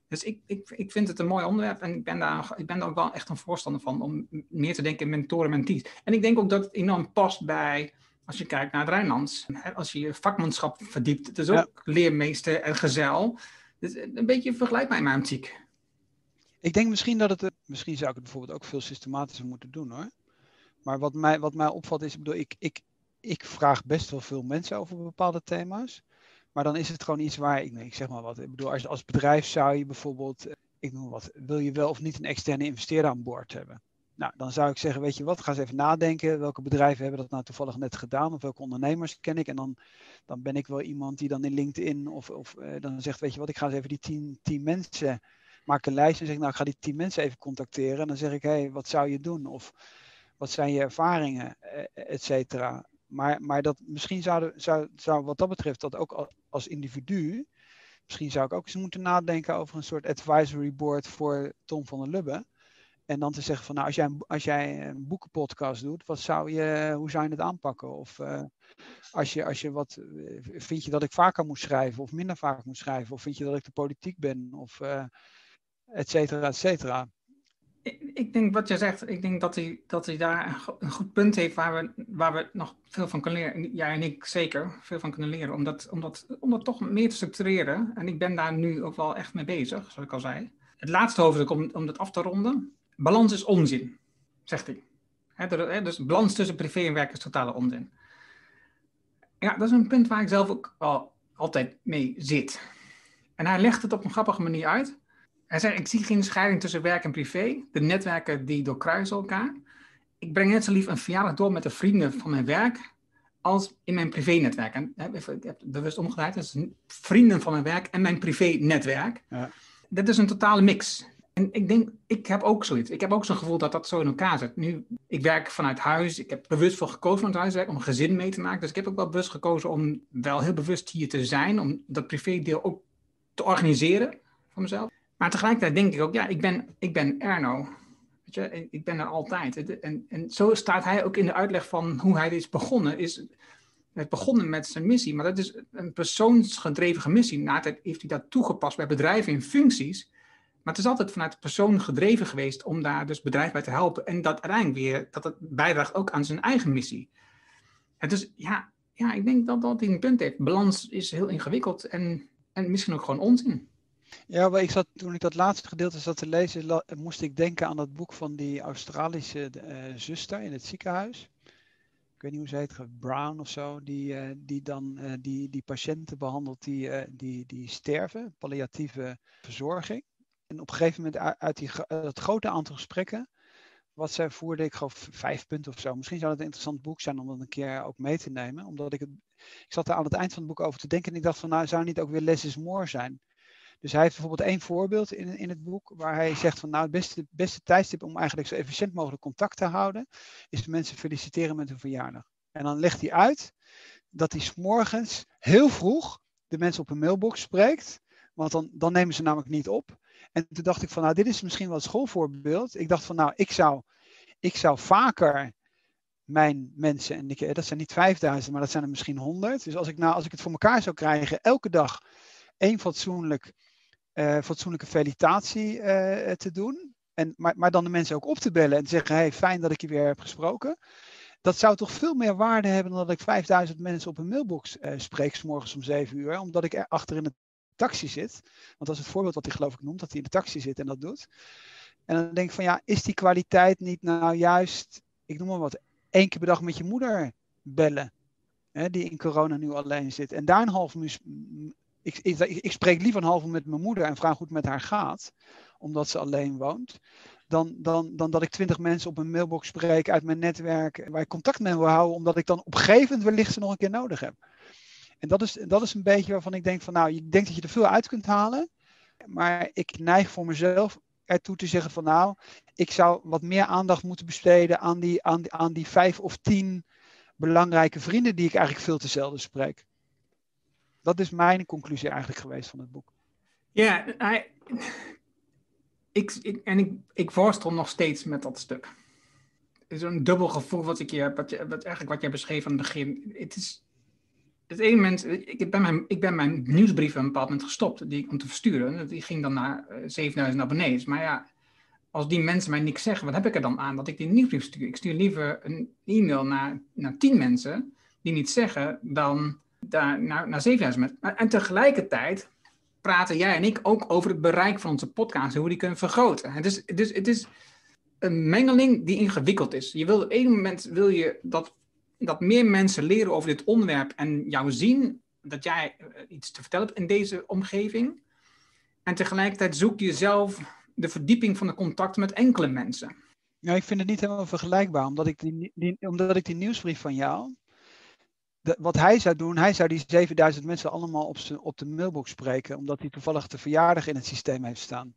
Speaker 3: Dus ik, ik, ik vind het een mooi onderwerp en ik ben, daar, ik ben daar ook wel echt een voorstander van om meer te denken in mentoren en mentees. En ik denk ook dat het enorm past bij, als je kijkt naar het Rijnlands, als je je vakmanschap verdiept, het is ook leermeester en gezel. Dus een beetje vergelijkbaar in mijn optiek.
Speaker 4: Ik denk misschien dat het, eh, misschien zou ik het bijvoorbeeld ook veel systematischer moeten doen hoor. Maar wat mij, wat mij opvalt is, ik bedoel, ik, ik, ik vraag best wel veel mensen over bepaalde thema's. Maar dan is het gewoon iets waar, ik, ik zeg maar wat, ik bedoel, als, als bedrijf zou je bijvoorbeeld, eh, ik noem wat, wil je wel of niet een externe investeerder aan boord hebben? Nou, dan zou ik zeggen, weet je wat, ga eens even nadenken. Welke bedrijven hebben dat nou toevallig net gedaan? Of welke ondernemers ken ik? En dan, dan ben ik wel iemand die dan in LinkedIn of, of uh, dan zegt, weet je wat, ik ga eens even die tien, tien mensen maak een lijst en zeg, nou, ik ga die tien mensen even contacteren. En dan zeg ik, hé, hey, wat zou je doen? Of wat zijn je ervaringen, eh, et cetera. Maar, maar dat, misschien zou, zou, zou wat dat betreft dat ook als individu, misschien zou ik ook eens moeten nadenken over een soort advisory board voor Tom van der Lubbe. En dan te zeggen van, nou, als jij, als jij een boekenpodcast doet, wat zou je, hoe zou je het aanpakken? Of uh, als, je, als je wat, eh, vind je dat ik vaker moet schrijven of minder vaak moet schrijven? Of vind je dat ik de politiek ben? Of et cetera, et cetera.
Speaker 3: Ik, denk wat je zegt, ik denk dat hij, dat hij daar een goed punt heeft waar we, waar we nog veel van kunnen leren. Jij en ik zeker veel van kunnen leren, om dat, om, dat, om dat toch meer te structureren. En ik ben daar nu ook wel echt mee bezig, zoals ik al zei. Het laatste hoofdstuk, om, om dat af te ronden. Balans is onzin, zegt hij. Dus balans tussen privé en werk is totale onzin. Ja, dat is een punt waar ik zelf ook al altijd mee zit. En hij legt het op een grappige manier uit. Hij zegt, ik zie geen scheiding tussen werk en privé. De netwerken die doorkruisen elkaar. Ik breng net zo lief een verjaardag door met de vrienden van mijn werk als in mijn privé-netwerk. En ik heb het bewust omgedraaid. Dus vrienden van mijn werk en mijn privé-netwerk. Ja. Dat is een totale mix. En ik denk, ik heb ook zoiets. Ik heb ook zo'n gevoel dat dat zo in elkaar zit. Nu, ik werk vanuit huis. Ik heb bewust voor gekozen vanuit huiswerk om gezin mee te maken. Dus ik heb ook wel bewust gekozen om wel heel bewust hier te zijn. Om dat privé-deel ook te organiseren voor mezelf. Maar tegelijkertijd denk ik ook, ja, ik ben, ik ben Erno. Weet je, ik ben er altijd. En, en zo staat hij ook in de uitleg van hoe hij is begonnen. Is, het begonnen met zijn missie, maar dat is een persoonsgedreven missie. Na tijd heeft hij dat toegepast bij bedrijven in functies. Maar het is altijd vanuit de persoon gedreven geweest om daar dus bedrijf bij te helpen. En dat uiteindelijk weer, dat het bijdraagt ook aan zijn eigen missie. En dus ja, ja, ik denk dat dat een punt heeft. Balans is heel ingewikkeld en, en misschien ook gewoon onzin.
Speaker 4: Ja, maar ik zat, toen ik dat laatste gedeelte zat te lezen, moest ik denken aan dat boek van die Australische uh, zuster in het ziekenhuis. Ik weet niet hoe ze heet, Brown of zo, die, uh, die dan uh, die, die patiënten behandelt die, die, die sterven, palliatieve verzorging. En op een gegeven moment uit, uit die, dat grote aantal gesprekken wat zij voerde, ik geloof vijf punten of zo. Misschien zou het een interessant boek zijn om dat een keer ook mee te nemen. Omdat ik het, ik zat er aan het eind van het boek over te denken en ik dacht van nou, zou niet ook weer less is more zijn? Dus hij heeft bijvoorbeeld één voorbeeld in, in het boek waar hij zegt van nou het beste, beste tijdstip om eigenlijk zo efficiënt mogelijk contact te houden, is de mensen feliciteren met hun verjaardag. En dan legt hij uit dat hij s'morgens heel vroeg de mensen op een mailbox spreekt, want dan, dan nemen ze namelijk niet op. En toen dacht ik van nou dit is misschien wel een schoolvoorbeeld. Ik dacht van nou ik zou, ik zou vaker mijn mensen, en ik, dat zijn niet 5000, maar dat zijn er misschien 100. Dus als ik, nou, als ik het voor elkaar zou krijgen, elke dag één fatsoenlijk uh, fatsoenlijke felicitatie uh, te doen. En, maar, maar dan de mensen ook op te bellen en te zeggen: hey, fijn dat ik je weer heb gesproken. Dat zou toch veel meer waarde hebben dan dat ik 5000 mensen op een mailbox uh, spreek, s morgens om 7 uur, omdat ik er achter in de taxi zit. Want dat is het voorbeeld wat hij geloof ik noemt, dat hij in de taxi zit en dat doet. En dan denk ik van ja, is die kwaliteit niet nou juist, ik noem maar wat, één keer per dag met je moeder bellen? hè, die in corona nu alleen zit. En daar een half. Ik, ik, spreek liever een half uur met mijn moeder en vraag hoe het met haar gaat, omdat ze alleen woont. Dan, dan, dan dat ik twintig mensen op een mailbox spreek uit mijn netwerk waar ik contact mee wil houden, omdat ik dan op een gegeven moment wellicht ze nog een keer nodig heb. En dat is, dat is een beetje waarvan ik denk van nou, je denkt dat je er veel uit kunt halen. Maar ik neig voor mezelf ertoe te zeggen van nou, ik zou wat meer aandacht moeten besteden aan die, aan aan die vijf of tien belangrijke vrienden die ik eigenlijk veel te zelden spreek. Dat is mijn conclusie eigenlijk geweest van het boek.
Speaker 3: Ja, ik, ik, en ik, ik worstel nog steeds met dat stuk. Een dubbel gevoel wat ik je heb, wat, wat eigenlijk wat jij beschreef aan het begin. Het is, het ene moment, ik ben, mijn, ik ben mijn nieuwsbrief een bepaald moment gestopt, die om te versturen. Die ging dan naar 7000 eh, abonnees. Maar ja, als die mensen mij niks zeggen, wat heb ik er dan aan dat ik die nieuwsbrief stuur? Ik stuur liever een e-mail naar, naar 10 mensen die niet zeggen dan daar, naar, naar 7000 mensen. En tegelijkertijd praten jij en ik ook over het bereik van onze podcast en hoe die kunnen vergroten. Het is, is, het is een mengeling die ingewikkeld is. Je wil, op een moment wil je dat dat meer mensen leren over dit onderwerp en jou zien dat jij eh, iets te vertellen hebt in deze omgeving. En tegelijkertijd zoek je zelf de verdieping van de contacten met enkele mensen.
Speaker 4: Ja, ik vind het niet helemaal vergelijkbaar, omdat ik die omdat ik die nieuwsbrief van jou, wat hij zou doen, hij zou die 7000 mensen allemaal op, op de mailbox spreken, omdat hij toevallig de verjaardag in het systeem heeft staan.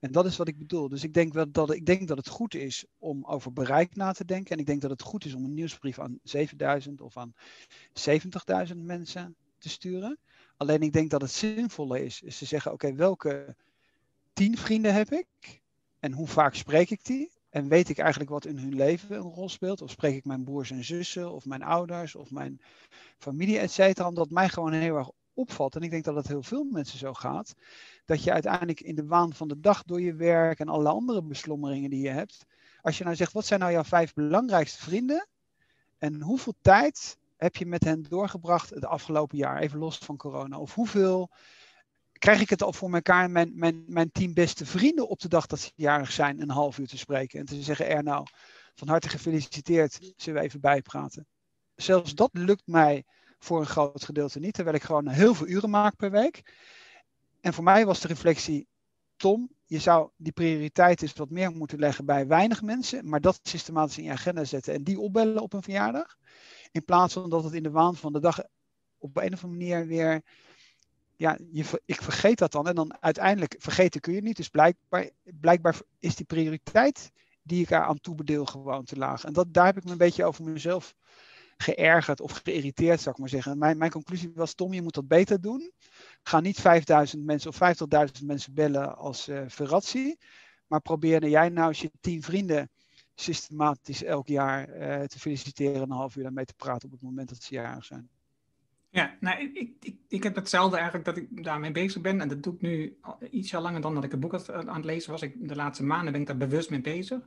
Speaker 4: En dat is wat ik bedoel. Dus ik denk, wel dat, ik denk dat het goed is om over bereik na te denken. En ik denk dat het goed is om een nieuwsbrief aan 7000 of aan 70.000 mensen te sturen. Alleen ik denk dat het zinvoller is, is te zeggen, oké, welke tien vrienden heb ik? En hoe vaak spreek ik die? En weet ik eigenlijk wat in hun leven een rol speelt? Of spreek ik mijn broers en zussen, of mijn ouders, of mijn familie, et cetera? Omdat mij gewoon heel erg opvalt, en ik denk dat het heel veel mensen zo gaat, dat je uiteindelijk in de waan van de dag door je werk en alle andere beslommeringen die je hebt, als je nou zegt, wat zijn nou jouw vijf belangrijkste vrienden? En hoeveel tijd heb je met hen doorgebracht het afgelopen jaar, even los van corona? Of hoeveel krijg ik het al voor elkaar mijn, mijn, mijn tien beste vrienden op de dag dat ze jarig zijn een half uur te spreken en te zeggen, er nou, van harte gefeliciteerd, zullen we even bijpraten. Zelfs dat lukt mij voor een groot gedeelte niet, terwijl ik gewoon heel veel uren maak per week. En voor mij was de reflectie, Tom, je zou die prioriteit eens wat meer moeten leggen bij weinig mensen, maar dat systematisch in je agenda zetten en die opbellen op een verjaardag. In plaats van dat het in de waan van de dag op een of andere manier weer ja, je, ik vergeet dat dan. En dan uiteindelijk vergeten kun je niet. Dus blijkbaar, blijkbaar is die prioriteit die ik aan toebedeel gewoon te laag. En dat, daar heb ik me een beetje over mezelf geërgerd of geïrriteerd, zou ik maar zeggen. Mijn, mijn conclusie was, Tom, je moet dat beter doen. Ga niet 5000 mensen of 50.000 mensen bellen als uh, verratsie. Maar probeer jij nou als je tien vrienden systematisch elk jaar uh, te feliciteren en een half uur daarmee te praten op het moment dat ze jarig zijn.
Speaker 3: Ja, nou, ik, ik, ik heb hetzelfde eigenlijk dat ik daarmee bezig ben. En dat doe ik nu ietsje langer dan dat ik het boek aan het lezen was. Ik, de laatste maanden ben ik daar bewust mee bezig.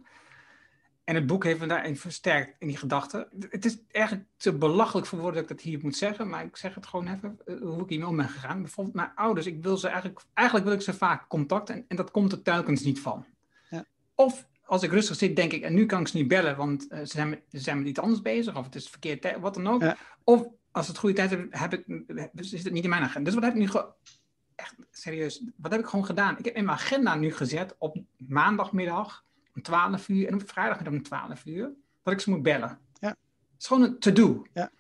Speaker 3: En het boek heeft me daarin versterkt in die gedachte. Het is eigenlijk te belachelijk voor woorden dat ik dat hier moet zeggen, maar ik zeg het gewoon even eh, hoe ik hiermee om ben gegaan. Bijvoorbeeld mijn ouders, ik wil ze eigenlijk, eigenlijk wil ik ze vaak contact en, en dat komt er telkens niet van. Ja. Of als ik rustig zit, denk ik, en nu kan ik ze niet bellen, want uh, ze, zijn met, ze zijn met iets anders bezig, of het is verkeerd tijd, wat dan ook. Ja. Of als het goede tijd heb, heb ik, is het niet in mijn agenda. Dus wat heb ik nu echt serieus, wat heb ik gewoon gedaan? Ik heb in mijn agenda nu gezet op maandagmiddag om 12 uur en op vrijdagmiddag om 12 uur, dat ik ze moet bellen. Ja. Het is gewoon een to-do. Ja.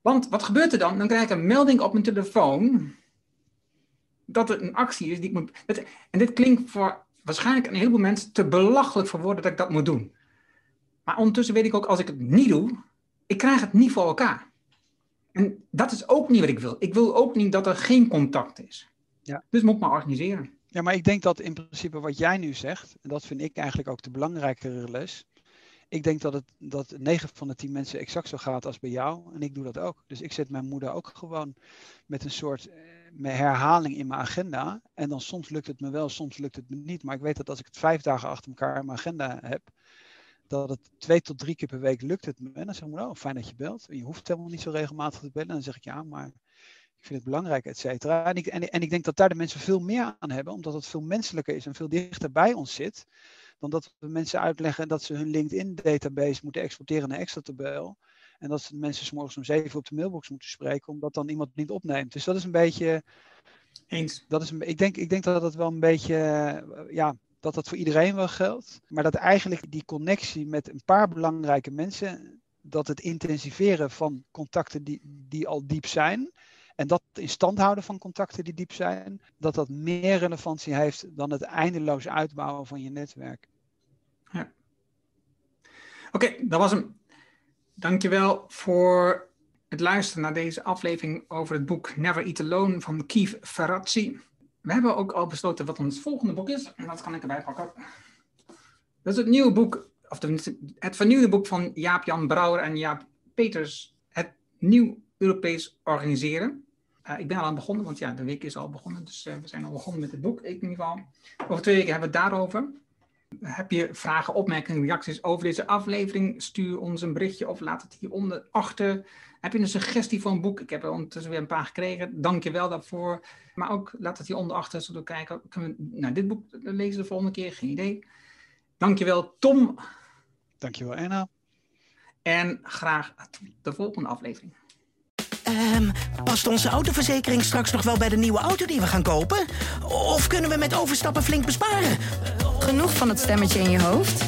Speaker 3: Want wat gebeurt er dan? Dan krijg ik een melding op mijn telefoon dat er een actie is die ik moet. En dit klinkt voor waarschijnlijk een heleboel mensen te belachelijk voor woorden dat ik dat moet doen. Maar ondertussen weet ik ook, als ik het niet doe, ik krijg het niet voor elkaar. En dat is ook niet wat ik wil. Ik wil ook niet dat er geen contact is. Ja. Dus moet ik maar organiseren.
Speaker 4: Ja, maar ik denk dat in principe wat jij nu zegt, en dat vind ik eigenlijk ook de belangrijkere les. Ik denk dat het dat 9 van de 10 mensen exact zo gaat als bij jou. En ik doe dat ook. Dus ik zet mijn moeder ook gewoon met een soort eh, met herhaling in mijn agenda. En dan soms lukt het me wel, soms lukt het me niet. Maar ik weet dat als ik het vijf dagen achter elkaar in mijn agenda heb, dat het twee tot drie keer per week lukt het me. En dan zeg ik, oh, fijn dat je belt. Je hoeft helemaal niet zo regelmatig te bellen. En dan zeg ik, ja, maar ik vind het belangrijk, et cetera. En ik, en, en ik denk dat daar de mensen veel meer aan hebben, omdat het veel menselijker is en veel dichter bij ons zit. Dan dat we mensen uitleggen dat ze hun LinkedIn-database moeten exporteren naar Excel-tabel. En dat mensen s morgens om zeven op de mailbox moeten spreken, omdat dan iemand niet opneemt. Dus dat is een beetje.
Speaker 3: Eens.
Speaker 4: Dat is een, ik, denk, ik denk dat dat wel een beetje. eh, Ja, dat dat voor iedereen wel geldt. Maar dat eigenlijk die connectie met een paar belangrijke mensen. Dat het intensiveren van contacten die, die al diep zijn. En dat in stand houden van contacten die diep zijn. Dat dat meer relevantie heeft dan het eindeloos uitbouwen van je netwerk.
Speaker 3: Oké, dat was hem. Dankjewel voor het luisteren naar deze aflevering over het boek Never Eat Alone van Keith Ferrazzi. We hebben ook al besloten wat ons volgende boek is. En dat kan ik erbij pakken. Dat is het nieuwe boek, of het vernieuwde boek van Jaap-Jan Brouwer en Jaap Peters. Het Nieuw Europees Organiseren. Uh, ik ben al aan begonnen, want ja, de week is al begonnen. Dus uh, we zijn al begonnen met het boek, ik in ieder geval. Over twee weken hebben we het daarover. Heb je vragen, opmerkingen, reacties over deze aflevering? Stuur ons een berichtje of laat het hieronder achter. Heb je een suggestie voor een boek? Ik heb er ondertussen weer een paar gekregen. Dank je wel daarvoor. Maar ook laat het hieronder achter, zodat we kijken. Kunnen we nou, dit boek lezen de volgende keer? Geen idee. Dank je wel, Tom.
Speaker 4: Dank je wel, Anna.
Speaker 3: En graag de volgende aflevering.
Speaker 1: Um, past onze autoverzekering straks nog wel bij de nieuwe auto die we gaan kopen? Of kunnen we met overstappen flink besparen?
Speaker 2: Genoeg van het stemmetje in je hoofd?